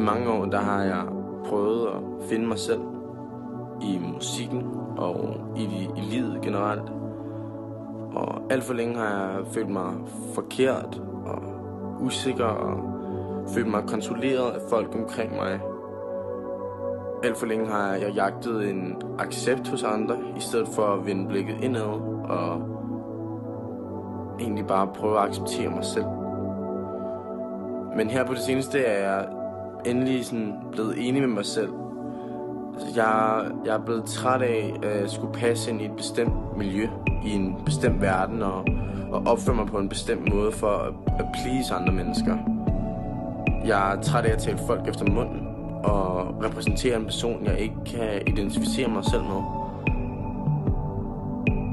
mange år, der har jeg prøvet at finde mig selv i musikken og i, i livet generelt. Og alt for længe har jeg følt mig forkert og usikker og følt mig kontrolleret af folk omkring mig. Alt for længe har jeg jagtet en accept hos andre, i stedet for at vende blikket indad og egentlig bare prøve at acceptere mig selv. Men her på det seneste er jeg endelig sådan blevet enig med mig selv. Altså, jeg, jeg er blevet træt af at skulle passe ind i et bestemt miljø, i en bestemt verden, og, og opføre mig på en bestemt måde for at, at please andre mennesker. Jeg er træt af at tale folk efter munden, og repræsentere en person, jeg ikke kan identificere mig selv med.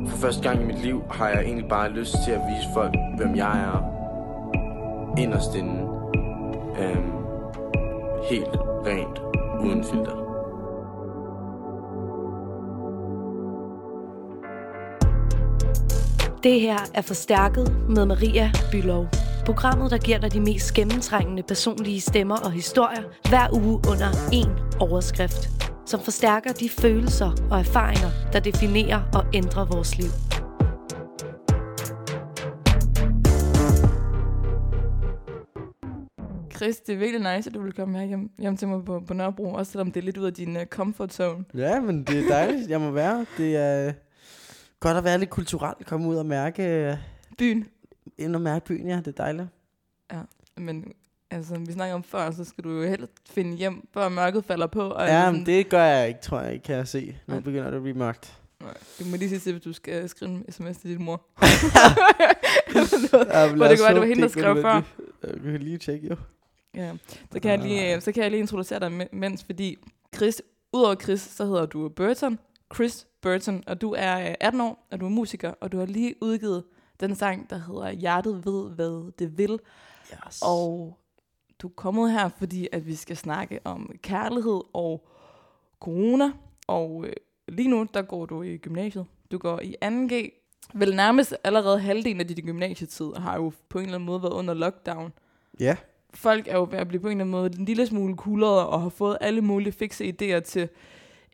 For første gang i mit liv har jeg egentlig bare lyst til at vise folk, hvem jeg er. Inderst inde. Øhm, helt rent, uden filter. Det her er Forstærket med Maria Bylov. Programmet, der giver dig de mest gennemtrængende personlige stemmer og historier hver uge under én overskrift, som forstærker de følelser og erfaringer, der definerer og ændrer vores liv. Chris, det er virkelig nice, at du vil komme her hjem, hjem til mig på, på Nørrebro, også selvom det er lidt ud af din uh, comfort zone. Ja, men det er dejligt, jeg må være. Det er godt at være lidt kulturelt, komme ud og mærke... øh, Byen. Ind og mærke byen, ja, det er dejligt. Ja, men altså, vi snakker om før, så skal du jo helst finde hjem, før mørket falder på. Og Ja, men det gør jeg ikke, tror jeg ikke, kan jeg se. Nu Nej. begynder det at blive mørkt. Nej, Du må lige sige til, hvis du skal skrive en sms til din mor. Ja, Hvor det kan være, det var hende, der skrev før. Jeg kan lige tjekke, jo. Ja, så kan, jeg lige, øh, så kan jeg lige introducere dig me- mens, fordi Chris, udover Chris, så hedder du Burton, Chris Burton, og du er øh, 18 år, og du er musiker, og du har lige udgivet den sang, der hedder Hjertet ved, hvad det vil. Yes. Og du er kommet her, fordi at vi skal snakke om kærlighed og corona. Og øh, lige nu, der går du i gymnasiet. Du går i 2G. Vel nærmest allerede halvdelen af din gymnasietid har jo på en eller anden måde været under lockdown. Ja, Folk er jo ved at blive på en eller anden måde en lille smule kuldere og har fået alle mulige fikse idéer til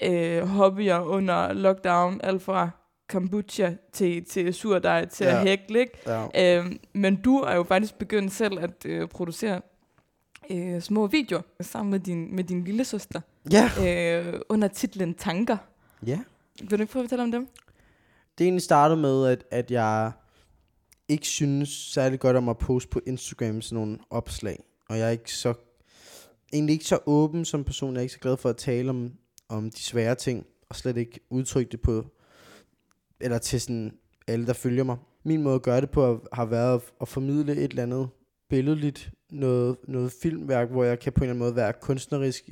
øh, hobbyer under lockdown. Alt fra kombucha til, til surdej til ja. At hækle, ikke? ja. Øhm, men du er jo faktisk begyndt selv at øh, producere øh, små videoer sammen med din, med din lille søster Ja. øh, under titlen Tanker. ja. Vil du ikke prøve at fortælle om dem? Det egentlig startede med, at, at jeg ikke synes særlig godt om at poste på Instagram sådan nogle opslag. Og jeg er ikke så, egentlig ikke så åben som person. Jeg er ikke så glad for at tale om, om de svære ting, og slet ikke udtrykke det på, eller til sådan alle, der følger mig. Min måde at gøre det på har været at, formidle et eller andet billedligt, noget, noget filmværk, hvor jeg kan på en eller anden måde være kunstnerisk,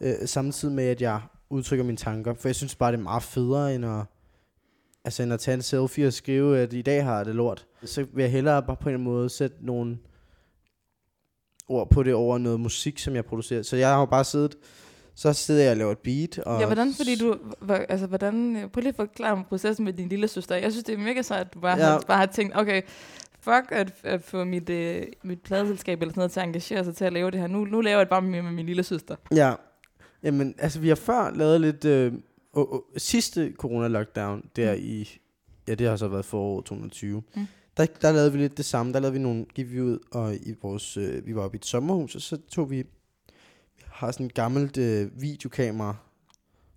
øh, samtidig med, at jeg udtrykker mine tanker. For jeg synes bare, det er meget federe, end at, altså, end at tage en selfie og skrive, at i dag har jeg det lort. Så vil jeg hellere bare på en eller anden måde sætte nogle ord på det over noget musik, som jeg producerer. Så jeg har jo bare siddet, så sidder jeg og laver et beat. Og Ja, hvordan, fordi du, altså, hvordan, øh, prøv lige at forklare mig processen med din lille søster. Jeg synes, det er mega sejt, at du bare, ja. Har, bare har tænkt, okay, fuck at, at få mit, øh, mit pladeselskab eller sådan noget til at engagere sig til at lave det her. Nu, nu laver jeg det bare med, med min lille søster. Ja, jamen, altså vi har før lavet lidt, øh, og, sidste corona-lockdown, der Mm. i, ja det har så været foråret 2020, Mm. Der, der lavede vi lidt det samme, der lavede vi nogle, gik vi ud, og i vores, øh, vi var oppe i et sommerhus, og så tog vi, vi har sådan et gammelt øh, videokamera,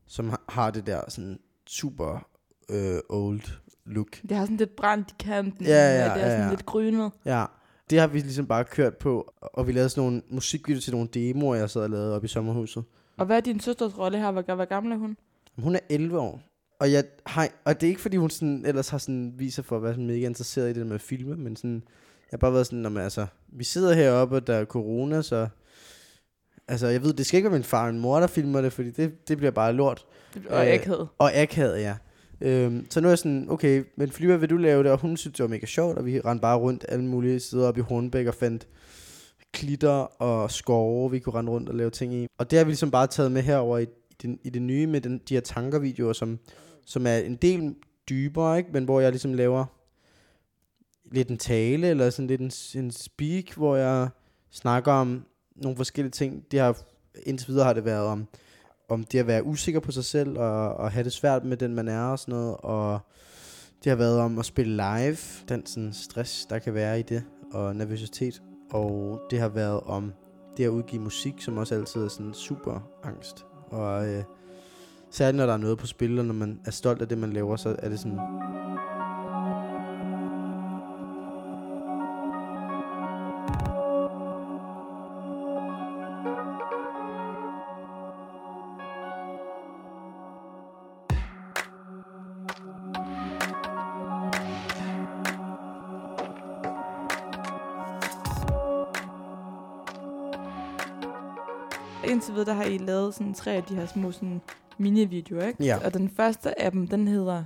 som har, har det der sådan super øh, old look. Det har sådan lidt brændt i kanten. Ja, ja, og det er ja, sådan ja. lidt grynet. Ja, det har vi ligesom bare kørt på, og vi lavede sådan nogle musikvideoer til nogle demoer, jeg sad og lavede oppe i sommerhuset. Og hvad er din søsters rolle her? Hvor, hvor gammel er hun? Hun er 11 år. Og, jeg har, og det er ikke fordi hun sådan, ellers har sådan, viser for at være sådan mega interesseret i det med at filme, men sådan, jeg har bare været sådan, "Nå, men altså, vi sidder heroppe, og der er corona, så altså, jeg ved, det skal ikke være min far og min mor, der filmer det, fordi det, det bliver bare lort. Og Øh, akavet. Og akavet, ja. Øhm, så nu er jeg sådan, okay, men Flyver, vil du lave det? Og hun synes, det var mega sjovt, og vi rendte bare rundt alle mulige steder op i Hornbæk og fandt klitter og skove, vi kunne rende rundt og lave ting i. Og det har vi ligesom bare taget med herover i, i, den, i det nye med den, de her tankervideoer, som, som er en del dybere, ikke? men hvor jeg ligesom laver lidt en tale, eller sådan lidt en, en speak, hvor jeg snakker om nogle forskellige ting. Det har, indtil videre har det været om, om det at være usikker på sig selv, og, og have det svært med den, man er og sådan noget, og det har været om at spille live, den sådan stress, der kan være i det, og nervøsitet. Og det har været om det at udgive musik, som også altid er sådan super angst. Og øh, særligt når der er noget på spil, og når man er stolt af det, man laver, så er det sådan... Indtil videre, der har I lavet sådan tre af de her små sådan mini-videoer, ikke? Ja. Og den første af dem, den hedder,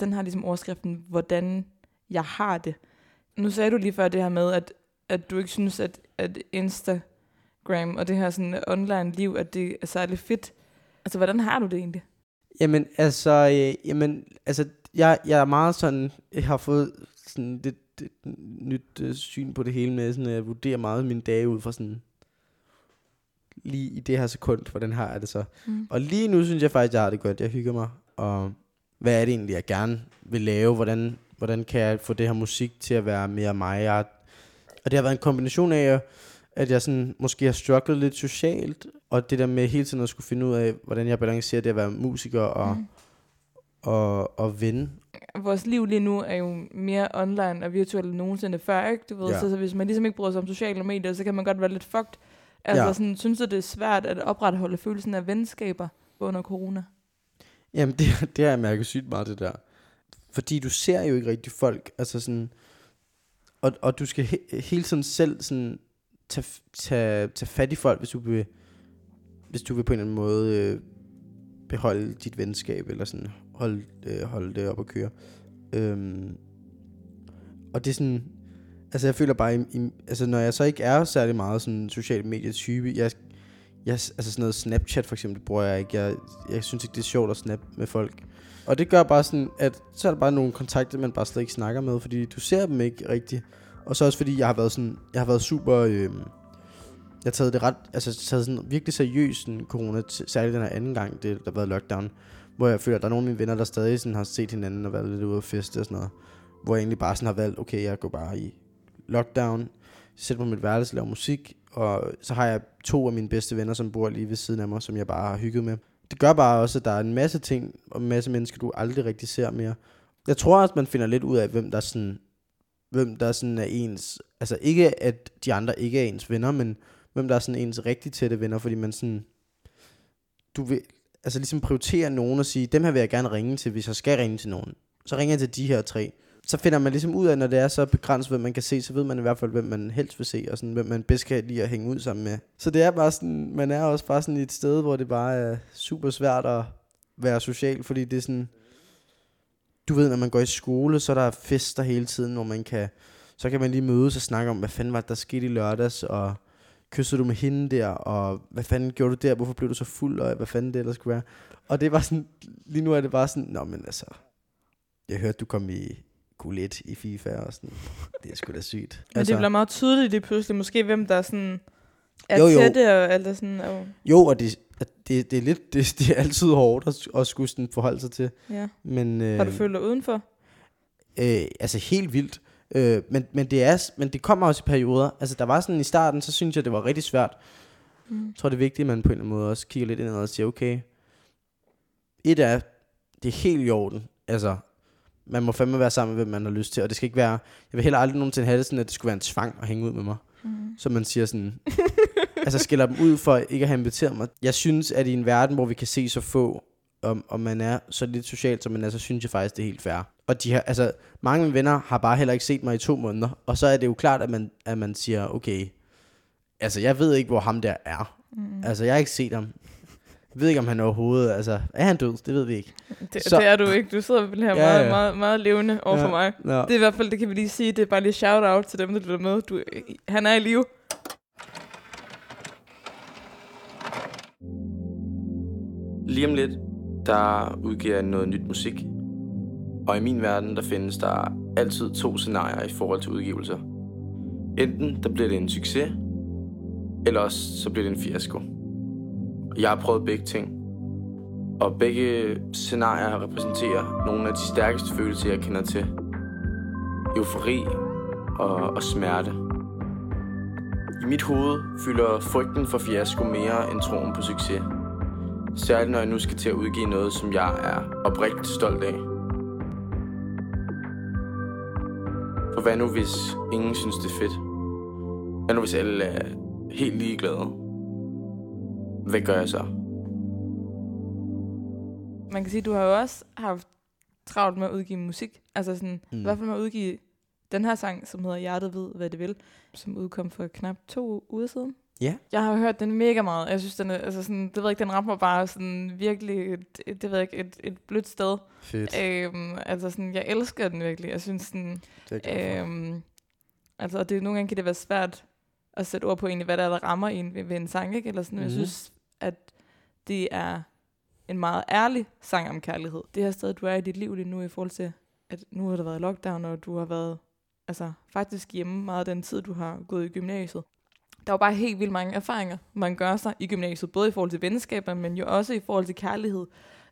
den har ligesom overskriften, hvordan jeg har det. Nu sagde du lige før det her med, at, at du ikke synes, at, at Instagram og det her sådan online liv, at det er særlig fedt. Altså, hvordan har du det egentlig? Jamen, altså, øh, jamen, altså jeg, jeg er meget sådan, jeg har fået sådan lidt et nyt øh, syn på det hele med, sådan, at jeg vurderer meget mine dage ud fra sådan, lige i det her sekund, hvordan har jeg det så. Mm. Og lige nu synes jeg faktisk, jeg har det godt. Jeg hygger mig. Og hvad er det egentlig, jeg gerne vil lave? Hvordan, hvordan kan jeg få det her musik til at være mere mig? Jeg, og det har været en kombination af, at jeg sådan, måske har strugglet lidt socialt, og det der med hele tiden at skulle finde ud af, hvordan jeg balancerer det at være musiker og, Mm. og, og ven. Vores liv lige nu er jo mere online og virtuelt end nogensinde før, ikke? Du ved, Ja. så, så hvis man ligesom ikke bryder sig om sociale medier, så kan man godt være lidt fucked. Altså, Ja. sådan, synes du, det er svært at opretholde følelsen af venskaber under corona? Jamen, det, det har jeg mærket sygt meget, det der. Fordi du ser jo ikke rigtig folk, altså sådan, og, og du skal he, hele tiden selv sådan, tage, tage, tage fat i folk, hvis du vil, hvis du vil på en eller anden måde øh, beholde dit venskab, eller sådan holde, øh, holde det op at køre. Øhm, og det er sådan, altså jeg føler bare, i, i, altså når jeg så ikke er særlig meget sådan social medietype, jeg, jeg, altså sådan noget Snapchat for eksempel, det bruger jeg ikke. Jeg, jeg synes ikke, det er sjovt at snap med folk. Og det gør bare sådan, at så er der bare nogle kontakter, man bare slet ikke snakker med, fordi du ser dem ikke rigtigt. Og så også fordi, jeg har været sådan, jeg har været super, øh, jeg har taget det ret, altså taget sådan virkelig seriøst sådan corona, særligt den her anden gang, det, der har været lockdown, hvor jeg føler, at der er nogle af mine venner, der stadig sådan har set hinanden og været lidt ude at feste og sådan noget. Hvor jeg egentlig bare sådan har valgt, okay, jeg går bare i lockdown, sætter på mit værelse, lave musik, og så har jeg to af mine bedste venner, som bor lige ved siden af mig, som jeg bare har hygget med. Det gør bare også, at der er en masse ting, og en masse mennesker, du aldrig rigtig ser mere. Jeg tror også, man finder lidt ud af, hvem der sådan, hvem der sådan er ens, altså ikke at de andre ikke er ens venner, men hvem der er sådan ens rigtig tætte venner, fordi man sådan, du vil, altså ligesom prioritere nogen og sige, dem her vil jeg gerne ringe til, hvis jeg skal ringe til nogen. Så ringer jeg til de her tre. Så finder man ligesom ud af, når det er så begrænset, hvem man kan se, så ved man i hvert fald, hvem man helst vil se, og sådan, hvem man bedst kan lide at hænge ud sammen med. Så det er bare sådan, man er også bare sådan i et sted, hvor det bare er super svært at være social, fordi det er sådan, du ved, når man går i skole, så er der fester hele tiden, hvor man kan, så kan man lige mødes og snakke om, hvad fanden var det, der skete i lørdags, og kyssede du med hende der, og hvad fanden gjorde du der, hvorfor blev du så fuld, og hvad fanden det ellers skulle være. Og det var sådan, lige nu er det bare sådan, nå men altså, jeg hørte, du kom i Q1 i FIFA, og sådan, det er sgu da sygt. Altså, Men det bliver meget tydeligt det pludselig, måske hvem der sådan er Jo, jo. tætte og alt sådan. Og, Jo, og det, det, det er lidt, det, det er altid hårdt at, at skulle sådan forholde sig til. ja. Men, øh, Har du følt dig udenfor? Øh, altså helt vildt. Øh, men, men, det er, men det kommer også i perioder. Altså der var sådan i starten, så synes jeg, det var rigtig svært. Mm. Jeg tror, det er vigtigt, at man på en eller anden måde også kigger lidt indad og siger, okay, et er, det er helt i orden. Altså, man må fandme være sammen med, hvem man har lyst til. Og det skal ikke være, jeg vil heller aldrig nogensinde have det sådan, at det skulle være en tvang at hænge ud med mig. Mm. Så man siger sådan, altså skiller dem ud for ikke at have inviteret mig. Jeg synes, at i en verden, hvor vi kan se så få, om, om man er så lidt socialt, som man er, så synes jeg faktisk, det er helt fair. Og de her, altså, mange af mine venner har bare heller ikke set mig i to måneder. Og så er det jo klart, at man, at man siger, okay, altså jeg ved ikke, hvor ham der er. Mm. Altså jeg har ikke set ham. Jeg ved ikke, om han overhovedet, altså er han død? Det ved vi ikke. Det, Så- det er du ikke. Du sidder vel her Ja, meget, ja. meget, meget levende over for Ja. mig. Nå. Det er i hvert fald, det kan vi lige sige, det er bare lige shout out til dem, der lytter med. Du, han er i live. Lige om lidt, der udgiver jeg noget nyt musik. Og i min verden, der findes der altid to scenarier i forhold til udgivelser. Enten der bliver det en succes, eller også så bliver det en fiasko. Jeg har prøvet begge ting. Og begge scenarier repræsenterer nogle af de stærkeste følelser, jeg kender til. Eufori og, og smerte. I mit hoved fylder frygten for fiasko mere end troen på succes. Særligt når jeg nu skal til at udgive noget, som jeg er oprigtigt stolt af. For hvad nu, hvis ingen synes, det er fedt? Hvad nu, hvis alle er helt ligeglade? Hvad gør jeg så? Man kan sige, at du har jo også haft travlt med at udgive musik. Altså sådan, mm. i hvert fald med at udgive den her sang, som hedder Hjertet ved, hvad det vil, som udkom for knap to uger siden. Ja. Jeg har hørt den mega meget. Jeg synes, den er, altså sådan, det ved jeg ikke, den rammer bare sådan virkelig, et, et, det ved jeg ikke, et, et blødt sted. Fedt. Øhm, altså sådan, jeg elsker den virkelig. Jeg synes sådan, Det er øhm, altså det, nogle gange kan det være svært at sætte ord på egentlig, hvad der er, der rammer en ved, ved en sang, ikke? Eller sådan, mm. jeg Mhm. synes, at det er en meget ærlig sang om kærlighed. Det her sted, du er i dit liv lige nu, i forhold til, at nu har der været lockdown, og du har været altså, faktisk hjemme meget af den tid, du har gået i gymnasiet. Der er jo bare helt vildt mange erfaringer, man gør sig i gymnasiet, både i forhold til venskaber, men jo også i forhold til kærlighed.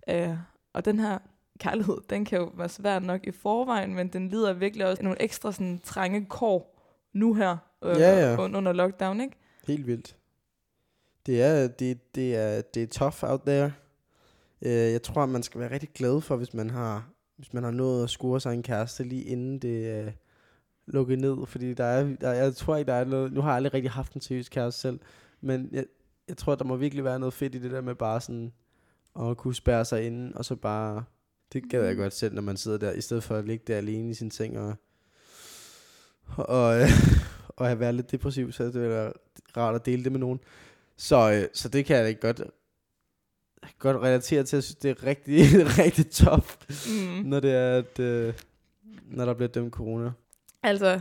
Øh, og den her kærlighed, den kan jo være svær nok i forvejen, men den lider virkelig også nogle ekstra sådan, trange kår nu her øh, Ja, ja. un- under lockdown, ikke? Helt vildt. Det er, det, det er, det er tough out there. Uh, jeg tror, at man skal være rigtig glad for, hvis man har, hvis man har nået at score sig en kæreste lige inden det uh, lukket ned. Fordi der er, der, jeg tror ikke, der er noget... Nu har jeg aldrig rigtig haft en seriøs kæreste selv. Men jeg, jeg tror, der må virkelig være noget fedt i det der med bare sådan at kunne spærre sig inde, og så bare... Det gad jeg godt selv, når man sidder der, i stedet for at ligge der alene i sin seng og, og, øh, og have været lidt depressiv, så det være rart at dele det med nogen. Så, øh, så det kan jeg da godt, godt relatere til. Jeg synes, det er rigtig, rigtig tough, Mm. når det er, at, øh, når der bliver dømt corona. Altså,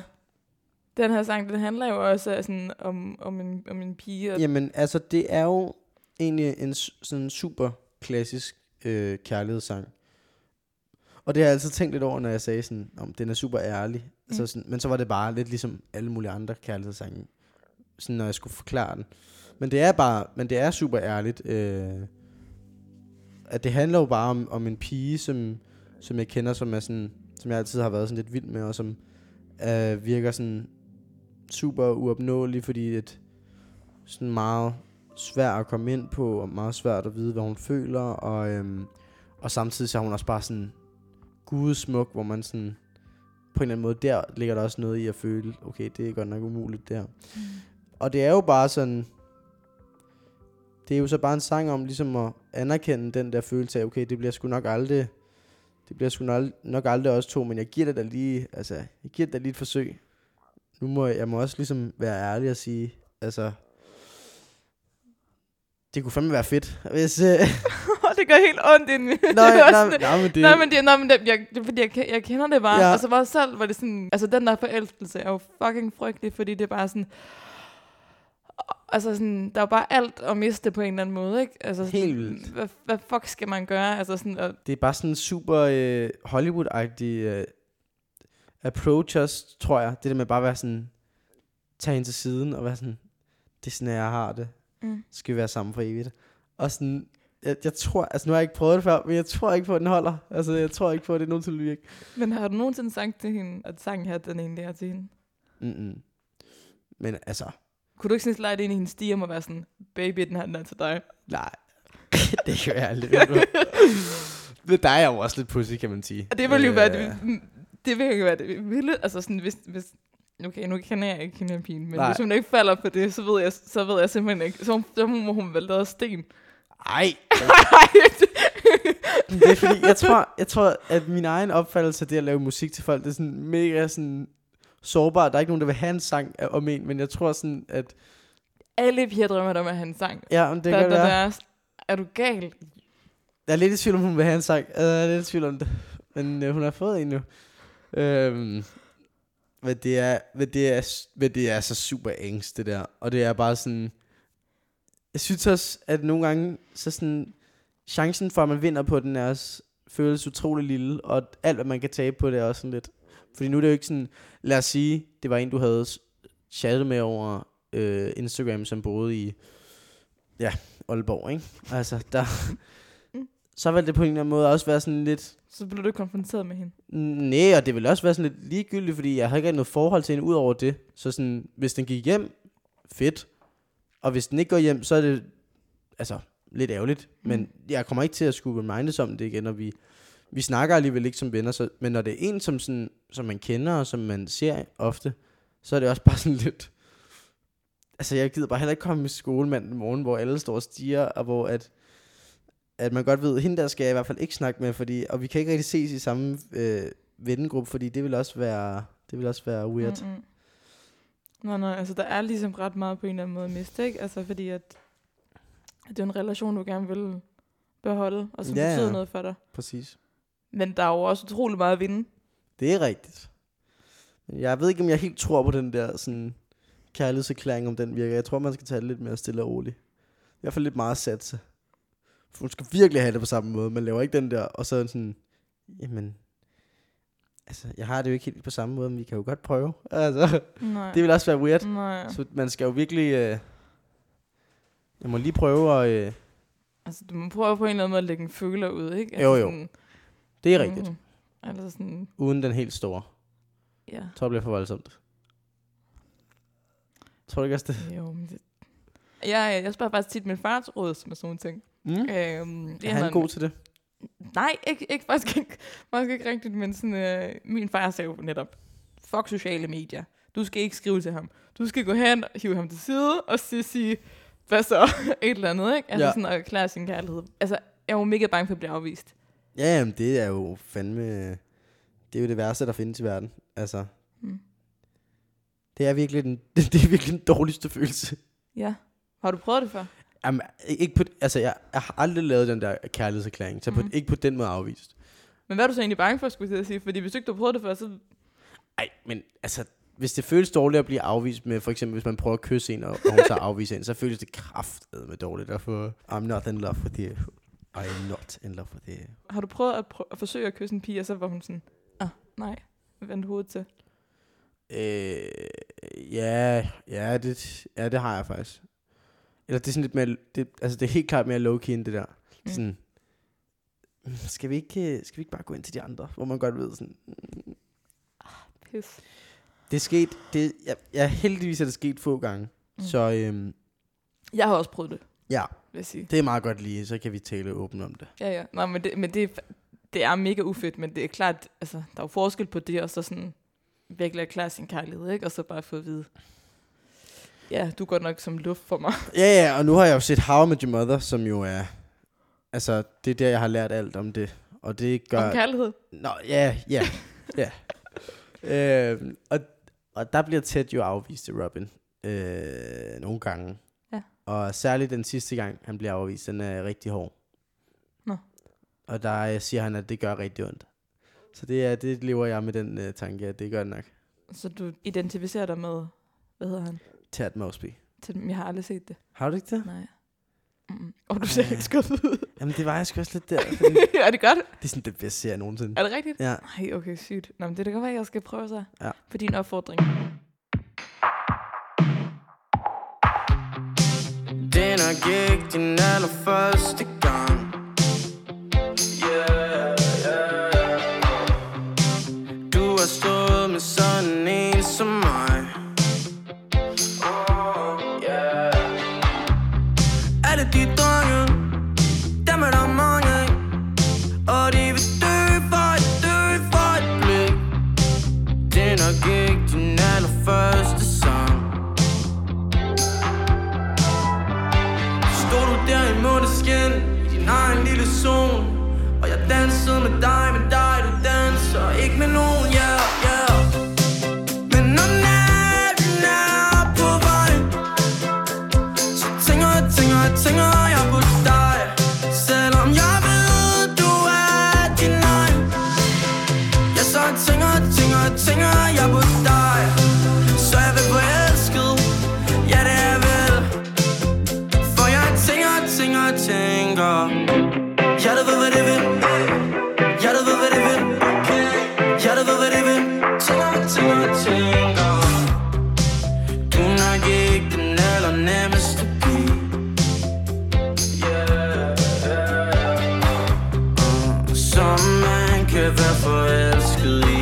den her sang, den handler jo også sådan, om, om, en, om en pige. Jamen, altså, det er jo egentlig en sådan super klassisk øh, kærlighedssang. Og det har jeg altid tænkt lidt over, når jeg sagde sådan, om den er super ærlig. Mm. Altså sådan, men så var det bare lidt ligesom alle mulige andre kærlighedssange, sådan når jeg skulle forklare den. Men det er bare, men det er super ærligt. Øh, at det handler jo bare om, om en pige, som, som jeg kender, som er sådan, som jeg altid har været sådan lidt vild med, og som øh, virker sådan super uopnåelig, fordi at sådan meget svært at komme ind på, og meget svært at vide, hvad hun føler, og, øhm, og samtidig så er hun også bare sådan gudsmuk, hvor man sådan, på en eller anden måde, der ligger der også noget i at føle, okay, det er godt nok umuligt der. Mm. Og det er jo bare sådan, det er jo så bare en sang om ligesom at anerkende den der følelse af, okay, det bliver sgu nok aldrig, det bliver sgu nok, nok aldrig os to, men jeg giver det da lige, altså, jeg giver det da lige et forsøg. Nu må jeg, jeg må også ligesom være ærlig og sige, altså, det kunne fandme være fedt, hvis... Øh, det gør helt ondt inden. nej, Det også nej, nej, men det, Nej, men det, nej, men det, jeg, det, fordi jeg, jeg kender det bare. Ja. Ja. Altså bare selv var det sådan... Altså den der forelskelse er jo fucking frygtelig, fordi det er bare sådan... Altså sådan, der er jo bare alt at miste på en eller anden måde, ikke? Altså sådan, Helt vildt. Hvad, hvad fuck skal man gøre? Altså sådan, og, det er bare sådan en super øh, Hollywood-agtig øh, approach også, tror jeg. Det der med bare at være sådan, tage hende til siden og være sådan, det er sådan, jeg har det. mm. Så skal vi være sammen for evigt. Og sådan, jeg, jeg tror, altså nu har jeg ikke prøvet det før, men jeg tror ikke på, at den holder. Altså, jeg tror ikke på, at det nogensinde vil virke. Men har du nogensinde sagt til hende, at sangen her, den egentlig er til hende? Mm-mm. Men altså, Kunne du ikke sådan slide ind i hendes stiem og være sådan, baby, den her, den er til dig? nej. det kan jeg aldrig. Men der er jo også lidt pussy, kan man sige. Og det ville jo være Øh, det, det ville jo være det vilde. Altså sådan, hvis, hvis Okay, nu kender jeg ikke hende pigen, men. Nej. hvis hun ikke falder på det, så ved jeg, så ved jeg simpelthen ikke. Så, så må hun vælte af sten. Ej, det er fordi, jeg tror, jeg tror, at min egen opfattelse af det at lave musik til folk, det er sådan mega sådan sårbart. Der er ikke nogen, der vil have en sang om en, men jeg tror sådan, at... Alle piger drømmer om at have en sang. Ja, men det der, kan der, være. der er, er du gal? Jeg er lidt i tvivl om, hun vil have en sang. Jeg er lidt i tvivl om det. Men øh, hun har fået en nu. Øhm, men det er, men det er, men det er så super angst, det der. Og det er bare sådan... Jeg synes også, at nogle gange, så sådan... Chancen for, at man vinder på den, er også, føles utrolig lille. Og alt, hvad man kan tabe på det, er også sådan lidt... Fordi nu er det jo ikke sådan... Lad os sige, det var en, du havde chattet med over øh, Instagram, som boede i, ja, Aalborg, ikke? Altså, der, så vil det på en eller anden måde også være sådan lidt, Så blev du konfronteret med hende. nej, og det vil også være sådan lidt ligegyldigt, fordi jeg har ikke noget forhold til hende ud over det. Så sådan, hvis den gik hjem, fedt. Og hvis den ikke går hjem, så er det, altså, lidt ærgerligt. Men jeg kommer ikke til at skulle remindes om det igen, og vi, vi snakker alligevel ikke som venner. Så, men når det er en, som, sådan, som man kender, og som man ser ofte, så er det også bare sådan lidt... Altså, jeg gider bare heller ikke komme i skole mandag morgen, hvor alle står og stiger, og hvor at, at man godt ved, hende der skal jeg i hvert fald ikke snakke med, fordi, og vi kan ikke rigtig ses i samme øh, vennegruppe, fordi det vil også være, det vil også være weird. Mm. Mm-mm. Nej, nej, altså der er ligesom ret meget på en eller anden måde at miste, ikke? Altså fordi at, at det er en relation, du gerne vil beholde, og som Ja, betyder noget for dig. Præcis. Men der er jo også utrolig meget at vinde. Det er rigtigt. Jeg ved ikke, om jeg helt tror på den der sådan, kærlighedserklæring, om den virker. Jeg tror, man skal tage det lidt mere stille og roligt. I hvert fald lidt meget satse. For hun skal virkelig have det på samme måde. Man laver ikke den der, og så sådan, jamen, altså, jeg har det jo ikke helt på samme måde, men vi kan jo godt prøve. Altså, Nej. det vil også være weird. Nej. Så man skal jo virkelig, øh, jeg må lige prøve at, øh, Altså, du må prøve på en eller anden måde at lægge en føler ud, ikke? Altså, Jo, jo. Sådan, det er rigtigt. Mhm. Altså sådan, Uden den helt store. ja. Jeg tror, det bliver for voldsomt. Tror du ikke også det? Jo, men det... Jeg, jeg spørger faktisk tit min far til råd med sådan nogle ting. Mm? Øhm, Er han god til det? Nej, ikke, ikke, faktisk, ikke, faktisk ikke rigtigt, men sådan, øh, min far sagde jo netop, fuck sociale medier. Du skal ikke skrive til ham. Du skal gå hen og hive ham til side, og så sige, hvad så? Et eller andet, ikke? Altså Ja. sådan at erklære sin kærlighed. Altså, jeg er jo mega bange for at blive afvist. Ja, jamen, det er jo fandme... Det er jo det værste, der findes i verden. Altså, Mm. det er virkelig den, det er virkelig den dårligste følelse. Ja. Har du prøvet det før? Jamen, ikke på, altså, jeg, jeg har aldrig lavet den der kærlighedserklæring, så på, Mhm. ikke på den måde afvist. Men hvad er du så egentlig bange for, skulle jeg at sige? Fordi hvis du ikke har prøvet det før, så... Ej, men altså, hvis det føles dårligt at blive afvist med, for eksempel hvis man prøver at kysse en, og, og hun så afviser en, så føles det kraftet med dårligt. Derfor, I'm not in love with you. I am not in love with you. Har du prøvet at, prø- at forsøge at kysse en pige, og så var hun sådan, ah, nej, vend hovedet til. Øh, ja, ja det, ja, det har jeg faktisk. Eller det er sådan lidt mere, det, altså det er helt klart mere low-key end det der. Mm. Sådan, "Mm, skal vi, ikke, skal vi ikke bare gå ind til de andre, hvor man godt ved sådan, "Mm, Pis. det er sket, det, jeg, jeg heldigvis er det sket få gange, mm. så øhm, Jeg har også prøvet det, ja, vil jeg sige. det er meget godt lige, så kan vi tale åbent om det. Ja, ja. Nå, men det, men det, er det er mega ufedt, men det er klart, altså, der er jo forskel på det, og så sådan virkelig erklære sin kærlighed, ikke? Og så bare få at vide, ja, du godt nok som luft for mig. Ja, ja, og nu har jeg jo set How I Met Your Mother, som jo er, altså det er der, jeg har lært alt om det, og det gør... Om kærlighed. Nå, ja, ja, ja. øhm, og, og der bliver Ted jo afvist til Robin. Øh, nogle gange. Og særligt den sidste gang, han bliver afvist, den er rigtig hård. Nå. Og der øh, siger han, at det gør rigtig ondt. Så det, er, det lever jeg med den øh, tanke, at det gør det nok. Så du identificerer dig med, hvad hedder han? Ted Mosby. Til, jeg har aldrig set det. Har du ikke det? Nej. Mm. Og du ser Ej. ikke skuffet ud. Jamen, det var jeg sgu også lidt der. fordi er det godt? det er sådan det bedste serie nogensinde. Er det rigtigt? Ja. Nej, okay, sygt. Nå, men det kan godt være, at jeg skal prøve så. Ja. På din opfordring. Den er gik din allerførste gang Yeah, to leave.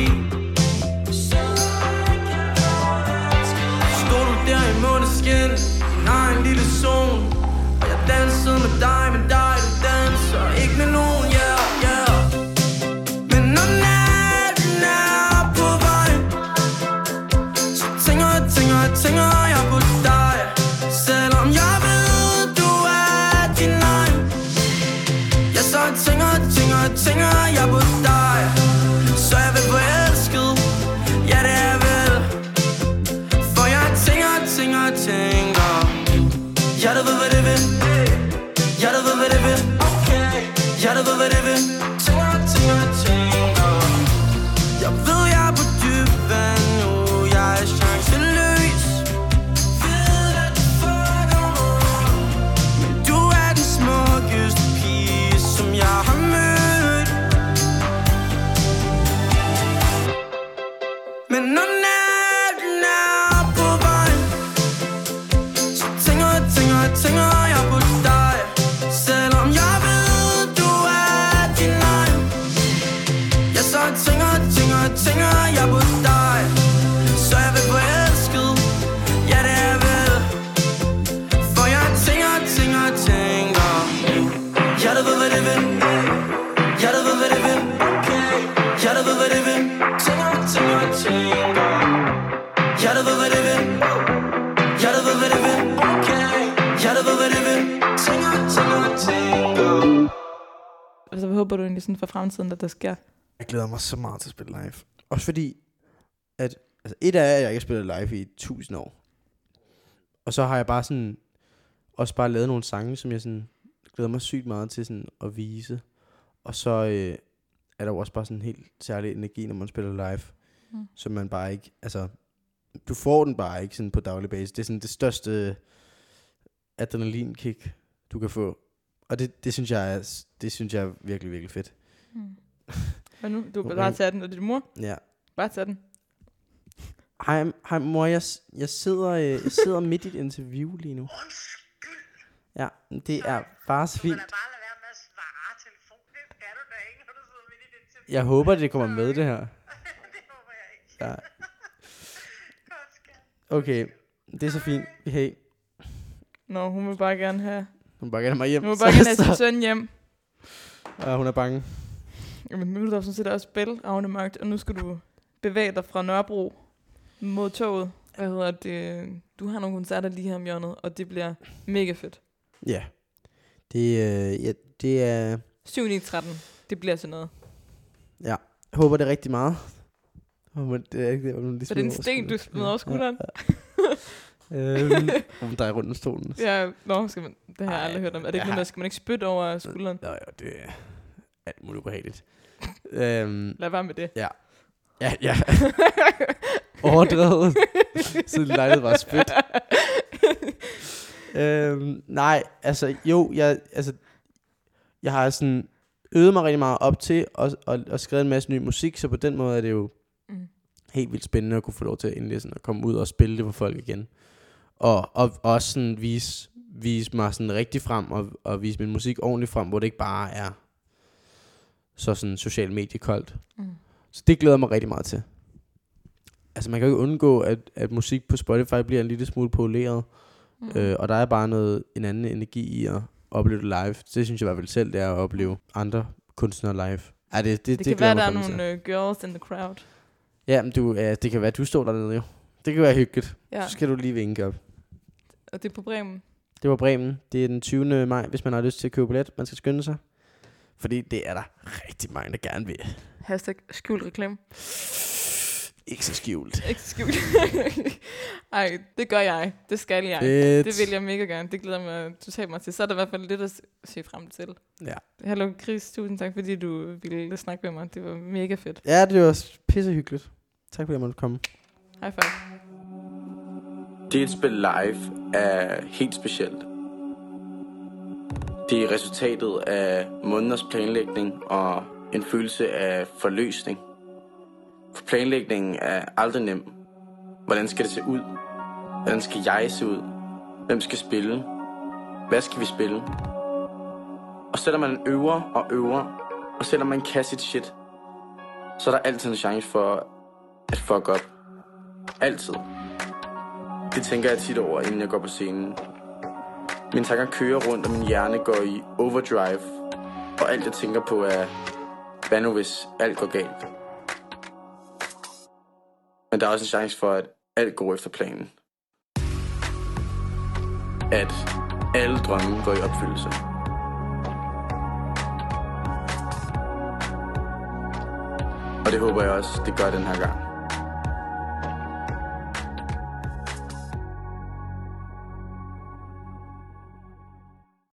Håber du egentlig sådan for fremtiden, at der sker? Jeg glæder mig så meget til at spille live. Også fordi, at altså et af at jeg ikke har spillet live i tusind år. Og så har jeg bare sådan, også bare lavet nogle sange, som jeg sådan glæder mig sygt meget til sådan at vise. Og så øh, er der jo også bare sådan en helt særlig energi, når man spiller live. Mm. Mm. Som man bare ikke, altså, du får den bare ikke sådan på daglig basis. Det er sådan det største adrenalinkick, du kan få. Og det, det synes jeg er, det synes jeg er virkelig, virkelig fedt. Mm. Og nu, du bare tage den, og det er din mor. Ja. Bare tage den. Hej, hej mor, jeg, jeg, sidder, øh, jeg sidder midt i et interview lige nu. Ja, det er bare interview. Jeg håber, det kommer med, det her. det håber jeg ikke. Ja. Okay, det er så fint. Hey, Nå, hun vil bare gerne have... hun have mig hjem. Hun så, sin søn hjem. ja, hun er bange. Jamen, nu er der sådan set også spil, Agne Mørkt, og nu skal du bevæge dig fra Nørrebro mod toget. Hvad hedder det? Du har nogle koncerter lige her om hjørnet, og det bliver mega fedt. Ja. Det, øh, ja, det er... 7 9, 13. Det bliver sådan noget. Jeg håber det rigtig meget. Håber, det er ikke det, man lige Så det er en smider sten, du over smider over skulderen? Øhm, hun drejer rundt om stolen. Ja, nå, skal man, det har jeg Ej, aldrig hørt om. Er det ikke noget, har- der skal man ikke spytte over skulderen? Nå, ja, det er alt muligt ubehageligt. øhm, Lad være med det. ja, ja. Overdrevet. så det lejlighed var spyt. øhm, nej, altså jo, jeg, altså, jeg har sådan øvet mig rigtig meget op til og, og, og skrevet en masse ny musik, så på den måde er det jo Mm. helt vildt spændende at kunne få lov til at endelig sådan at komme ud og spille det for folk igen. Og, og også sådan vise, vise mig sådan rigtig frem og, og vise min musik ordentligt frem, hvor det ikke bare er så sådan social medie koldt. Mm. Så det glæder mig rigtig meget til. Altså man kan jo ikke undgå, at, at musik på Spotify bliver en lille smule poleret. Mm. Øh, og der er bare noget, en anden energi i at opleve det live. Det synes jeg i hvert fald selv, det er at opleve andre kunstnere live. Ja, det, det, det, det, kan være, der er nogle uh, girls in the crowd. til. Ja, men du, ja, det kan være, at du står dernede jo. Det kan være hyggeligt. Ja, Så skal du lige vinke op. og det er på Bremen. Det var Bremen. Det er den 20. maj, hvis man har lyst til at købe billet. Man skal skynde sig. Fordi det er der rigtig mange, der gerne vil. Hashtag skjult reklame. Ikke så skjult. Ikke så skjult. Ej, det gør jeg. Det skal jeg. Fedt. Det vil jeg mega gerne. Det glæder mig totalt mig til. Så er der i hvert fald lidt at se frem til. Ja. Hallo Chris, tusind tak, fordi du ville snakke med mig. Det var mega fedt. Ja, det var pissehyggeligt. Tak fordi jeg måtte komme. High five. Det at spille live er helt specielt. Det er resultatet af måneders planlægning og en følelse af forløsning. For planlægningen er aldrig nem. Hvordan skal det se ud? Hvordan skal jeg se ud? Hvem skal spille? Hvad skal vi spille? Og selvom man øver og øver, og selvom man kan sit shit, så er der altid en chance for at fuck op. Altid. Det tænker jeg tit over, inden jeg går på scenen. Mine tanker kører rundt, og min hjerne går i overdrive. Og alt jeg tænker på er, hvad nu hvis alt går galt? Men der er også en chance for, at alt går efter planen. At alle drømme går i opfyldelse. Og det håber jeg også, det gør den her gang.